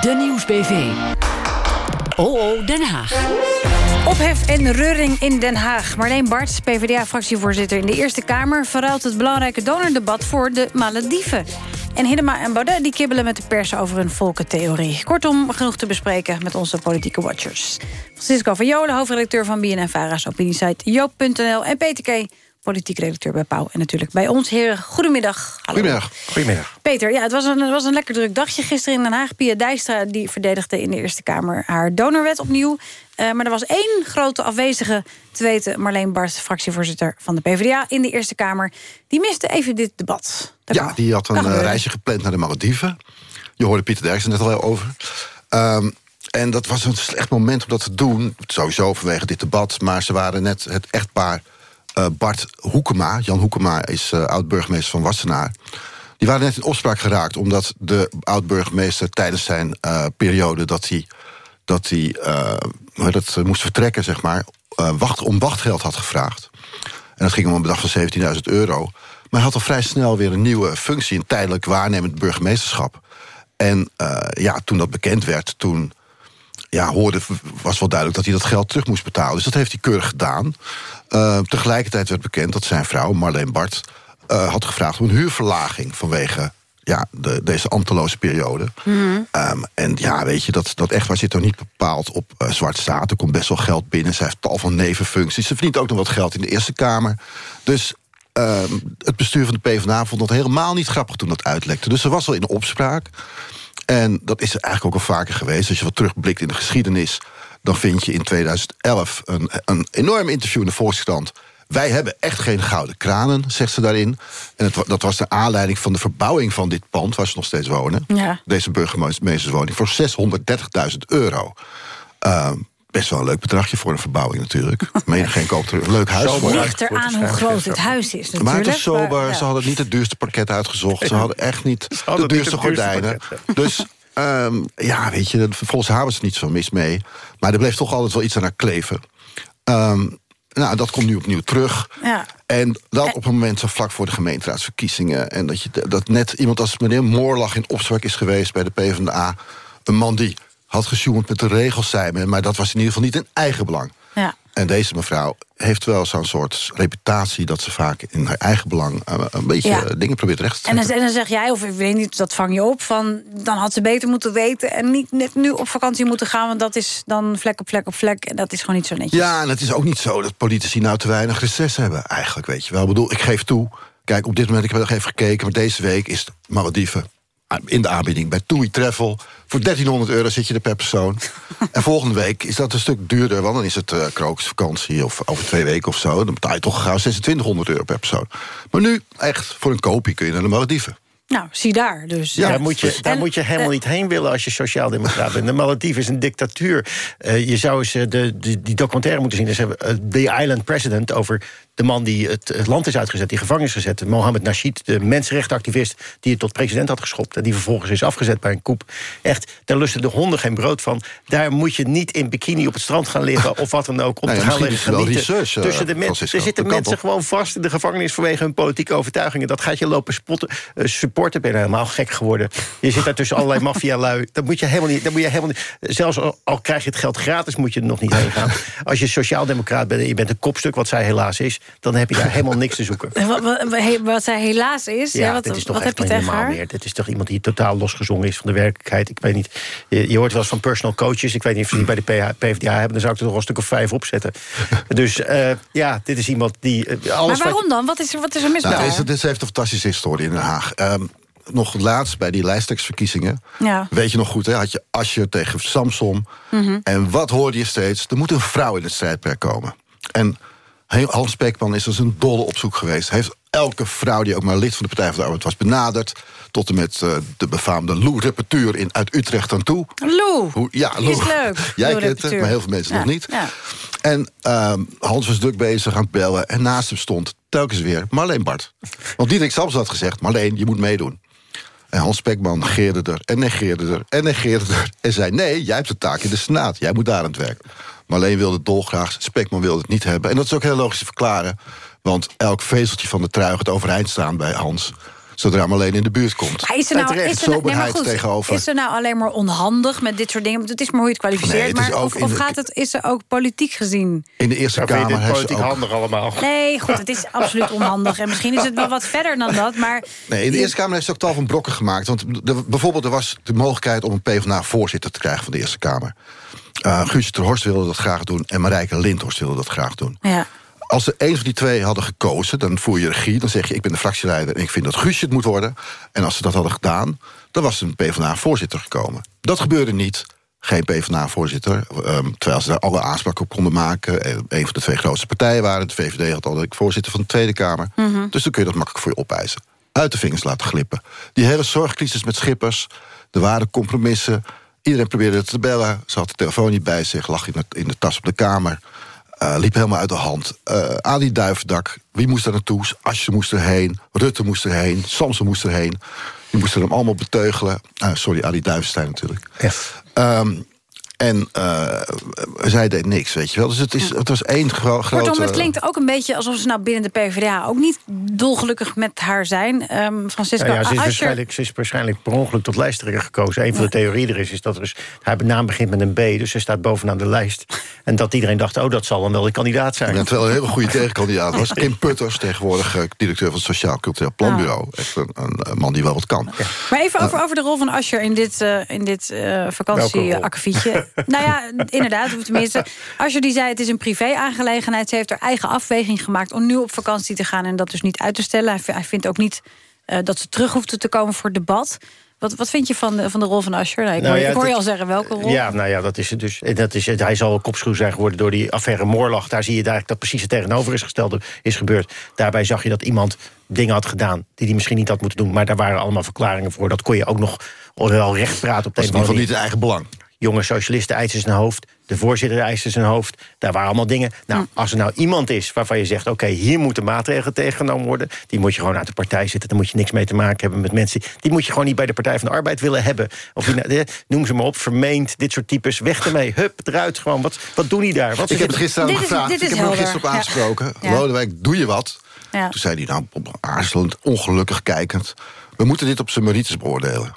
De Nieuwsbv. OO Den Haag. Ophef en reuring in Den Haag. Marleen Bart, PvdA-fractievoorzitter in de Eerste Kamer... verruilt het belangrijke donordebat voor de Malediven. En Hiddema en Baudet die kibbelen met de pers over een volkentheorie. Kortom, genoeg te bespreken met onze politieke watchers. Francisco van Jolen, hoofdredacteur van BNN-Vara's opiniesite Joop.nl... en Peter politiek redacteur bij Pauw. En natuurlijk bij ons, heren. Goedemiddag. Hallo. Goedemiddag. Goedemiddag. Peter, ja, het was, een, het was een lekker druk dagje gisteren in Den Haag. Pia Dijstra die verdedigde in de Eerste Kamer haar donorwet opnieuw. Uh, maar er was één grote afwezige, te weten Marleen Barst... fractievoorzitter van de PvdA in de Eerste Kamer. Die miste even dit debat. ja, die had een uh, reisje gepland naar de Malediven. Je hoorde Pieter Derksen net al over. Um, en dat was een slecht moment om dat te doen. Sowieso vanwege dit debat. Maar ze waren net het echtpaar Bart Hoekema. Jan Hoekema is uh, oud-burgemeester van Wassenaar. Die waren net in opspraak geraakt... omdat de oud-burgemeester tijdens zijn uh, periode... dat hij, dat hij dat moest vertrekken, zeg maar... wacht, om wachtgeld had gevraagd. En dat ging om een bedrag van 17.000 euro. Maar hij had al vrij snel weer een nieuwe functie... een tijdelijk waarnemend burgemeesterschap. En ja, toen dat bekend werd, toen ja, hoorde, was wel duidelijk dat hij dat geld terug moest betalen. Dus dat heeft hij keurig gedaan. Uh, tegelijkertijd werd bekend dat zijn vrouw, Marleen Bart... Uh, had gevraagd om een huurverlaging vanwege ja, de, deze ambteloze periode. Mm. Um, en ja, weet je, dat, dat echtpaar zit er niet bepaald op uh, zwart staat. Er komt best wel geld binnen. Ze heeft tal van nevenfuncties. Ze verdient ook nog wat geld in de Eerste Kamer. Dus um, het bestuur van de PvdA vond dat helemaal niet grappig toen dat uitlekte. Dus er was wel in opspraak. En dat is eigenlijk ook al vaker geweest. Als je wat terugblikt in de geschiedenis... dan vind je in 2011 een, een enorm interview in de Volkskrant... Wij hebben echt geen gouden kranen, zegt ze daarin. En het, dat was de aanleiding van de verbouwing van dit pand... waar ze nog steeds wonen. Ja. Deze burgemeesterswoning voor 630.000 euro. Uh, best wel een leuk bedragje voor een verbouwing natuurlijk. Meen geen koop terug. Leuk huis. Het ligt eraan hoe groot het huis is natuurlijk. Maar het is sober. Ze hadden niet het duurste parket uitgezocht. Ze hadden echt niet de duurste gordijnen. Dus um, ja, weet je, volgens haar was er niet zo mis mee. Maar er bleef toch altijd wel iets aan haar kleven. Um, nou, dat komt nu opnieuw terug. Ja. En dat op een moment zo vlak voor de gemeenteraadsverkiezingen. En dat, je, dat net iemand als meneer Moorlag in opspraak is geweest bij de PvdA. Een man die had gesjoemeld met de regels, zei men. Maar dat was in ieder geval niet in eigen belang. Ja. En deze mevrouw heeft wel zo'n soort reputatie... dat ze vaak in haar eigen belang uh, een beetje ja. dingen probeert recht te trekken. En dan, en dan, zeg jij, of ik weet niet, dat vang je op... van dan had ze beter moeten weten en niet net nu op vakantie moeten gaan... want dat is dan vlek op vlek op vlek en dat is gewoon niet zo netjes. Ja, en het is ook niet zo dat politici nou te weinig reces hebben eigenlijk, weet je wel. Ik bedoel, ik geef toe, kijk, op dit moment, ik heb nog even gekeken... maar deze week is het Malediven in de aanbieding bij TUI Travel. Voor 1300 euro zit je er per persoon. en volgende week is dat een stuk duurder... want dan is het uh, krokusvakantie of over twee weken of zo. Dan betaal je toch gauw 2600 euro per persoon. Maar nu, echt, voor een kopie kun je naar de Malediven. Nou, zie daar dus. Ja, daar moet je, daar moet je helemaal niet heen willen als je sociaaldemocraat bent. De Malediven is een dictatuur. Uh, je zou eens de, de, die documentaire moeten zien. Dus, uh, The Island President over de man die het, het, land is uitgezet, die gevangenis gezet... Mohammed Nasheed, de mensenrechtenactivist... die het tot president had geschopt... en die vervolgens is afgezet bij een koep. Echt, daar lusten de honden geen brood van. Daar moet je niet in bikini op het strand gaan liggen... of wat dan ook, om nee, te gaan liggen genieten. Research, uh, Tussen de mensen. Er zitten mensen gewoon vast in de gevangenis... vanwege hun politieke overtuigingen. Dat gaat je lopen spotten, supporten. Ben je helemaal gek geworden. Je zit daar tussen allerlei maffialui. Dat moet je helemaal niet... Dat moet je helemaal niet zelfs al, al krijg je het geld gratis... moet je er nog niet heen gaan. Als je sociaaldemocraat bent en je bent een kopstuk... wat zij helaas is dan heb je daar helemaal niks te zoeken. Wat, wat, wat zij helaas is? Ja, wat, dit is toch wat echt heb je niet normaal meer. Dit is toch iemand die totaal losgezongen is van de werkelijkheid. Ik weet niet, je, je hoort wel eens van personal coaches. Ik weet niet of ze die bij de PvdA hebben. Dan zou ik er nog een stuk of vijf opzetten. dus uh, ja, dit is iemand die... Uh, alles maar waarom dan? Wat is, wat is er mis nou, met dit, dit heeft een fantastische historie in Den Haag. Um, nog laatst bij die lijsttrekkersverkiezingen. Ja. Weet je nog goed, hè? had je Asje tegen Samson. Mm -hmm. En wat hoorde je steeds? Er moet een vrouw in het strijdperk komen. En Hans Spekman is als een dolle op zoek geweest. Hij heeft elke vrouw die ook maar lid van de Partij van de Arbeid was benaderd. Tot en met uh, de befaamde Lou Repetuur in, uit Utrecht aan toe. Lou, Hoe, ja, Lou. is leuk. Jij kent het, maar heel veel mensen ja. nog niet. Ja. En uh, Hans was druk bezig aan het bellen. En naast hem stond telkens weer Marleen Bart. Want Diederik Sams had gezegd, Marleen, je moet meedoen. En Hans Spekman negeerde er en negeerde er en negeerde er. En zei, nee, jij hebt de taak in de Senaat. Jij moet daar aan het werk. Marleen wilde het dolgraag, Spekman wilde het niet hebben. En dat is ook heel logisch te verklaren. Want elk vezeltje van de trui gaat overeind staan bij Hans. Zodra maar alleen in de buurt komt. Maar is er nou, is er, nou- nee, maar soberheid goed, tegenover. is er nou alleen maar onhandig met dit soort dingen? Want Het is maar hoe je het kwalificeert. Nee, het is maar of, of de- gaat het, is er ook politiek gezien? In de Eerste Kamer ze politiek ook... handig allemaal. Nee, goed, het is absoluut onhandig. En misschien is het wel wat verder dan dat, maar... Nee, in de Eerste Kamer heeft ze ook tal van brokken gemaakt. Want de- bijvoorbeeld er was de mogelijkheid om een PvdA-voorzitter te krijgen van de Eerste Kamer. Uh, Guusje ter Horst wilde dat graag doen en Marijke Lindhorst wilde dat graag doen. Ja. Als ze een van die twee hadden gekozen, dan voer je regie. Dan zeg je, ik ben de fractieleider en ik vind dat Guusje het moet worden. En als ze dat hadden gedaan, dan was een PvdA-voorzitter gekomen. Dat gebeurde niet. Geen PvdA-voorzitter. ehm, terwijl ze daar alle aanspraken op konden maken. En een van de twee grootste partijen waren. De VVD had altijd voorzitter van de Tweede Kamer. Dus dan kun je dat makkelijk voor je opeisen. Uit de vingers laten glippen. Die hele zorgcrisis met Schippers. Er waren compromissen. Iedereen probeerde het te bellen. Ze had de telefoon niet bij zich. Lag in de, in de tas op de kamer. Eh, liep helemaal uit de hand. Uh, Ali Duivendak, wie moest er naartoe? Asje moest erheen, Rutte moest erheen, Samson moest erheen. Die moesten hem allemaal beteugelen. Uh, sorry, Ali Duivenstein natuurlijk. Um, en uh, zij deed niks, weet je wel. Dus het, is, het was één gro grote... Kortom, het klinkt ook een beetje alsof ze nou binnen de PvdA... ook niet dolgelukkig met haar zijn. Um, Francisco nou ja, ze, is waarschijnlijk, ze is waarschijnlijk per ongeluk tot lijsttrekker gekozen. Een van de theorieën er is, is dat er is, haar naam begint met een B... dus ze staat bovenaan de lijst. En dat iedereen dacht, oh, dat zal dan wel de kandidaat zijn. Ja, terwijl een hele goede tegenkandidaat was. Kim Putters, tegenwoordig uh, directeur van het Sociaal Cultureel Planbureau. Echt een, een, man die wel wat kan. Ja. Maar even over, over de rol van Ascher in dit, uh, in dit uh, vakantieakkefietje. Nou ja, inderdaad, of tenminste... Ascher die zei, het is een privé-aangelegenheid. Ze heeft haar eigen afweging gemaakt om nu op vakantie te gaan... en dat dus niet uit te stellen. Hij, vindt ook niet uh, dat ze terug hoeft te komen voor debat. Wat, wat vind je van de, van de rol van Ascher? Nou, ik, nou, hoor, ja, ik hoor je al zeggen welke rol. Ja, nou ja, dat is het dus. Dat is, hij zal kopschuw zijn geworden door die affaire Moorlag. Daar zie je eigenlijk dat precies het tegenovergestelde is gebeurd. Daarbij zag je dat iemand dingen had gedaan die hij misschien niet had moeten doen. Maar daar waren allemaal verklaringen voor. Dat kon je ook nog wel recht praten op de een of andere niet het eigen belang. Jonge socialisten eisen zijn hoofd. De voorzitter eiste zijn hoofd. Daar waren allemaal dingen. Nou, als er nou iemand is waarvan je zegt... oké, okay, hier moeten maatregelen tegengenomen worden... die moet je gewoon uit de partij zitten. Daar moet je niks mee te maken hebben met mensen... die moet je gewoon niet bij de Partij van de Arbeid willen hebben. Of die, noem ze maar op, vermeend, dit soort types. Weg ermee, hup, eruit gewoon. Wat, wat doen die daar? Wat ik heb het gisteren aan hem gevraagd. Dit is ik heb hem gisteren op aangesproken. Ja. Lodewijk, doe je wat? Ja. Toen zei hij, nou, aarzelend, ongelukkig kijkend... we moeten dit op zijn merites beoordelen.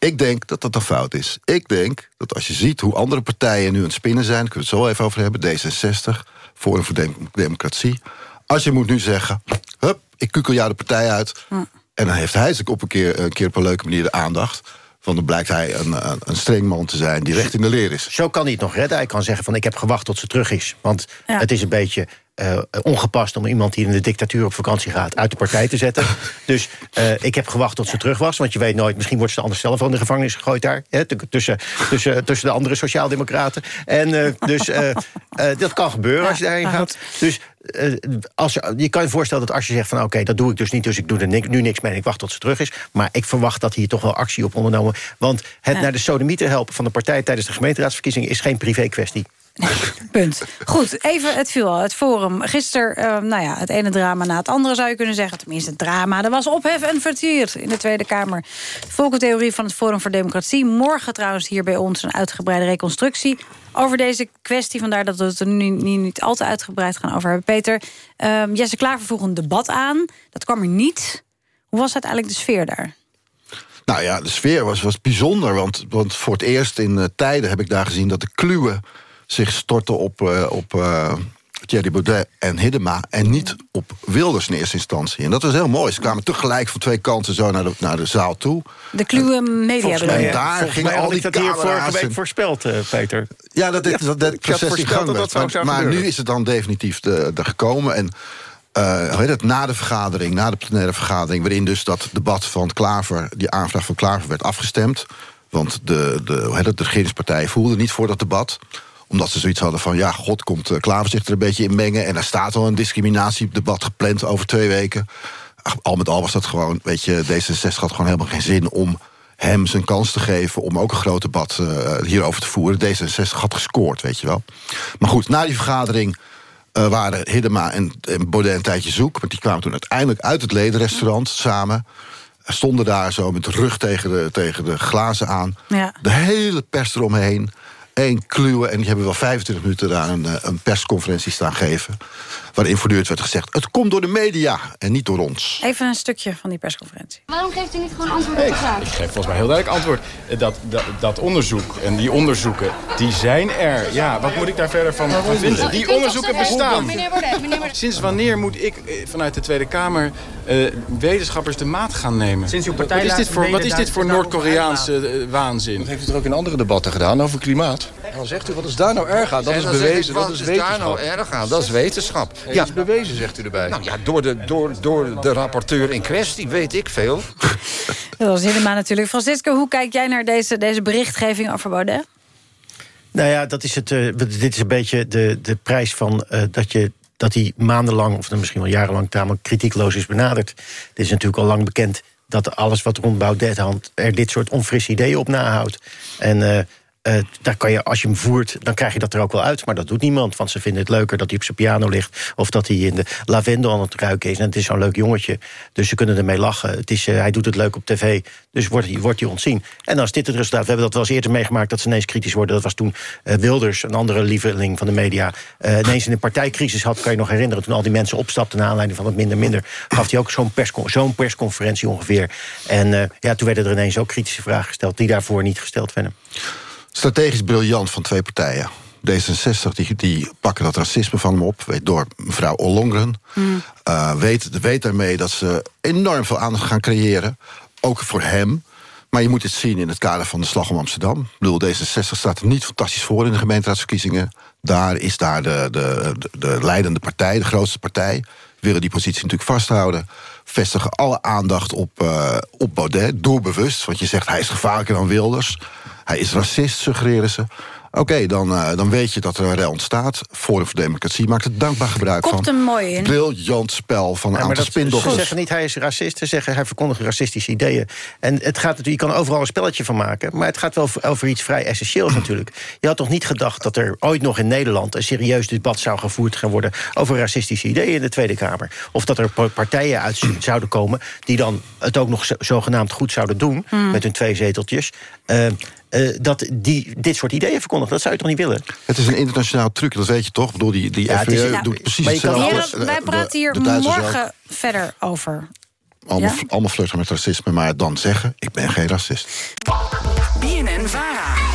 Ik denk dat dat een fout is. Ik denk dat als je ziet hoe andere partijen nu aan het spinnen zijn... kunnen we het zo even over hebben, D66, Forum voor Dem Democratie... als je moet nu zeggen, hup, ik kukel jou de partij uit... Hm. en dan heeft hij zich op een keer, een keer op een leuke manier de aandacht... van dan blijkt hij een, een, een streng man te zijn die recht in de leer is. Zo kan hij het nog redden. Hij kan zeggen van ik heb gewacht tot ze terug is. Want ja. het is een beetje uh, ongepast om iemand die in de dictatuur op vakantie gaat... uit de partij te zetten. dus uh, ik heb gewacht tot ze terug was. Want je weet nooit, misschien wordt ze anders zelf in de gevangenis gegooid daar. Hè, tussen, tussen, tussen de andere sociaaldemocraten. En uh, dus dat kan gebeuren als je daarheen gaat. Dus als je, je kan je voorstellen dat als je zegt van... oké, okay, dat doe ik dus niet, dus ik doe er nu niks mee... en ik wacht tot ze terug is. Maar ik verwacht dat hier toch wel actie op ondernomen. Want het naar de sodomieter helpen van de partij... tijdens de gemeenteraadsverkiezingen is geen privé kwestie. Punt. Goed, even het viel. Het forum. Gisteren, uh, nou ja, het ene drama na het andere zou je kunnen zeggen. Tenminste, het drama. Er was ophef en vertier in de Tweede Kamer. Volkentheorie van het Forum voor Democratie. Morgen trouwens hier bij ons een uitgebreide reconstructie over deze kwestie. Vandaar dat we het er nu niet, al te uitgebreid gaan over hebben. Peter, uh, Jesse Klaver vroeg een debat aan. Dat kwam er niet. Hoe was uiteindelijk de sfeer daar? Nou ja, de sfeer was, was bijzonder. Want, want voor het eerst in uh, tijden heb ik daar gezien dat de kluwen zich storten op, uh, op uh, Thierry Baudet en Hiddema... en niet op Wilders in eerste instantie. En dat was heel mooi. Ze kwamen tegelijk van twee kanten zo naar de, naar de zaal toe. De kluwe media en, en daar gingen al die dat hier vorige week voorspeld, uh, Peter. Ja, dat, dit, dat, dat proces in gang dat. Maar, maar nu is het dan definitief de, de gekomen... En, uh, hoe heet het, na de vergadering, na de plenaire vergadering... waarin dus dat debat van Klaver, die aanvraag van Klaver werd afgestemd... want de, de, hoe heet het, de regeringspartij voelde niet voor dat debat omdat ze zoiets hadden van, ja, god, komt uh, Klaver zich er een beetje in mengen... en er staat al een discriminatiedebat gepland over twee weken. Ach, al met al was dat gewoon, weet je, D66 had gewoon helemaal geen zin... om hem zijn kans te geven om ook een groot debat uh, hierover te voeren. D66 had gescoord, weet je wel. Maar goed, na die vergadering uh, waren Hiddema en, en Baudet een tijdje zoek... maar die kwamen toen uiteindelijk uit het ledenrestaurant samen... stonden daar zo met de rug tegen de, tegen de glazen aan. Ja. De hele pers eromheen één kluwe. En die hebben wel 25 minuten daar een, een persconferentie staan geven. Waarin voortdurend werd gezegd... het komt door de media en niet door ons. Even een stukje van die persconferentie. Waarom geeft u niet gewoon antwoord op de vraag? Ik geef volgens mij heel duidelijk antwoord. Dat, dat, dat onderzoek en die onderzoeken, die zijn er. Ja, wat moet ik daar verder van, van vinden? Die onderzoeken bestaan. Sinds wanneer moet ik eh, vanuit de Tweede Kamer eh, wetenschappers de maat gaan nemen? Sinds uw wat is dit voor, wat is dit voor Noord-Koreaanse eh, waanzin? Dat heeft u er ook in andere debatten gedaan over klimaat. Dan zegt u, wat is daar nou erg aan? Dat is bewezen, dat is daar wetenschap. nou erg aan? Dat is wetenschap. Ja. Ja, is bewezen, zegt u erbij. nou ja, door de, door, door de rapporteur in kwestie weet ik veel. Dat was helemaal natuurlijk. Francisco, hoe kijk jij naar deze, deze berichtgeving over Baudet? Nou ja, dat is het, eh, dit is een beetje de, de prijs van eh, dat, je, dat hij maandenlang, of dan misschien wel jarenlang, tamelijk kritiekloos is benaderd. Dit is natuurlijk al lang bekend dat alles wat rond Baudet er dit soort onfrisse ideeën op nahoudt. En eh, eh, daar kan je, als je hem voert, dan krijg je dat er ook wel uit. Maar dat doet niemand, want ze vinden het leuker dat hij op zijn piano ligt... of dat hij in de lavendel aan het ruiken is. En het is zo'n leuk jongetje, dus ze kunnen ermee lachen. Het is, eh, hij doet het leuk op tv, dus wordt hij, wordt hij ontzien. En als dit het resultaat... We hebben dat wel eens eerder meegemaakt dat ze ineens kritisch worden. Dat was toen eh, Wilders, een andere lieveling van de media... ineens in een partijcrisis had, kan je nog herinneren... toen al die mensen opstapten naar aanleiding van het minder minder... gaf hij ook zo'n perscon zo'n persconferentie ongeveer. En ja, toen werden er ineens ook kritische vragen gesteld... die daarvoor niet gesteld werden. Strategisch briljant van twee partijen. D66 die, die pakken dat racisme van hem op, weet door mevrouw Ollongren. Eh, weet, weet daarmee dat ze enorm veel aandacht gaan creëren. Ook voor hem. Maar je moet het zien in het kader van de slag om Amsterdam. Ik bedoel, D66 staat er niet fantastisch voor in de gemeenteraadsverkiezingen. Daar is daar de, de, de, de leidende partij, de grootste partij. Willen die positie natuurlijk vasthouden. Vestigen alle aandacht op, eh, op Baudet, doelbewust. Want je zegt hij is gevaarlijker dan Wilders. Hij is racist, suggereren ze. Oké, dan, eh, dan weet je dat er een rel ontstaat. Forum voor Democratie maakt er dankbaar gebruik Komt van. hem mooi in. Briljant spel van een Ja, maar aantal dat, ze zeggen niet hij is racist, ze zeggen hij verkondigt racistische ideeën. En het gaat natuurlijk, je kan overal een spelletje van maken, maar het gaat wel over, over iets vrij essentieels natuurlijk. Je had toch niet gedacht dat er ooit nog in Nederland een serieus debat zou gevoerd gaan worden over racistische ideeën in de Tweede Kamer? Of dat er pa- partijen uit zouden komen die dan het ook nog zo- zogenaamd goed zouden doen met hun twee zeteltjes. eh, eh, dat die dit soort ideeën verkondigen, dat zou je toch niet willen? Het is een internationaal truc, dat weet je toch? Ik bedoel, die, die Ja, is- FVE ja, doet precies maar je kan hetzelfde. Heren, De- wij praten hier de morgen ook. verder over. Allemaal, Ja? allemaal flirten met racisme, maar dan zeggen... ik ben geen racist. BNN Vara.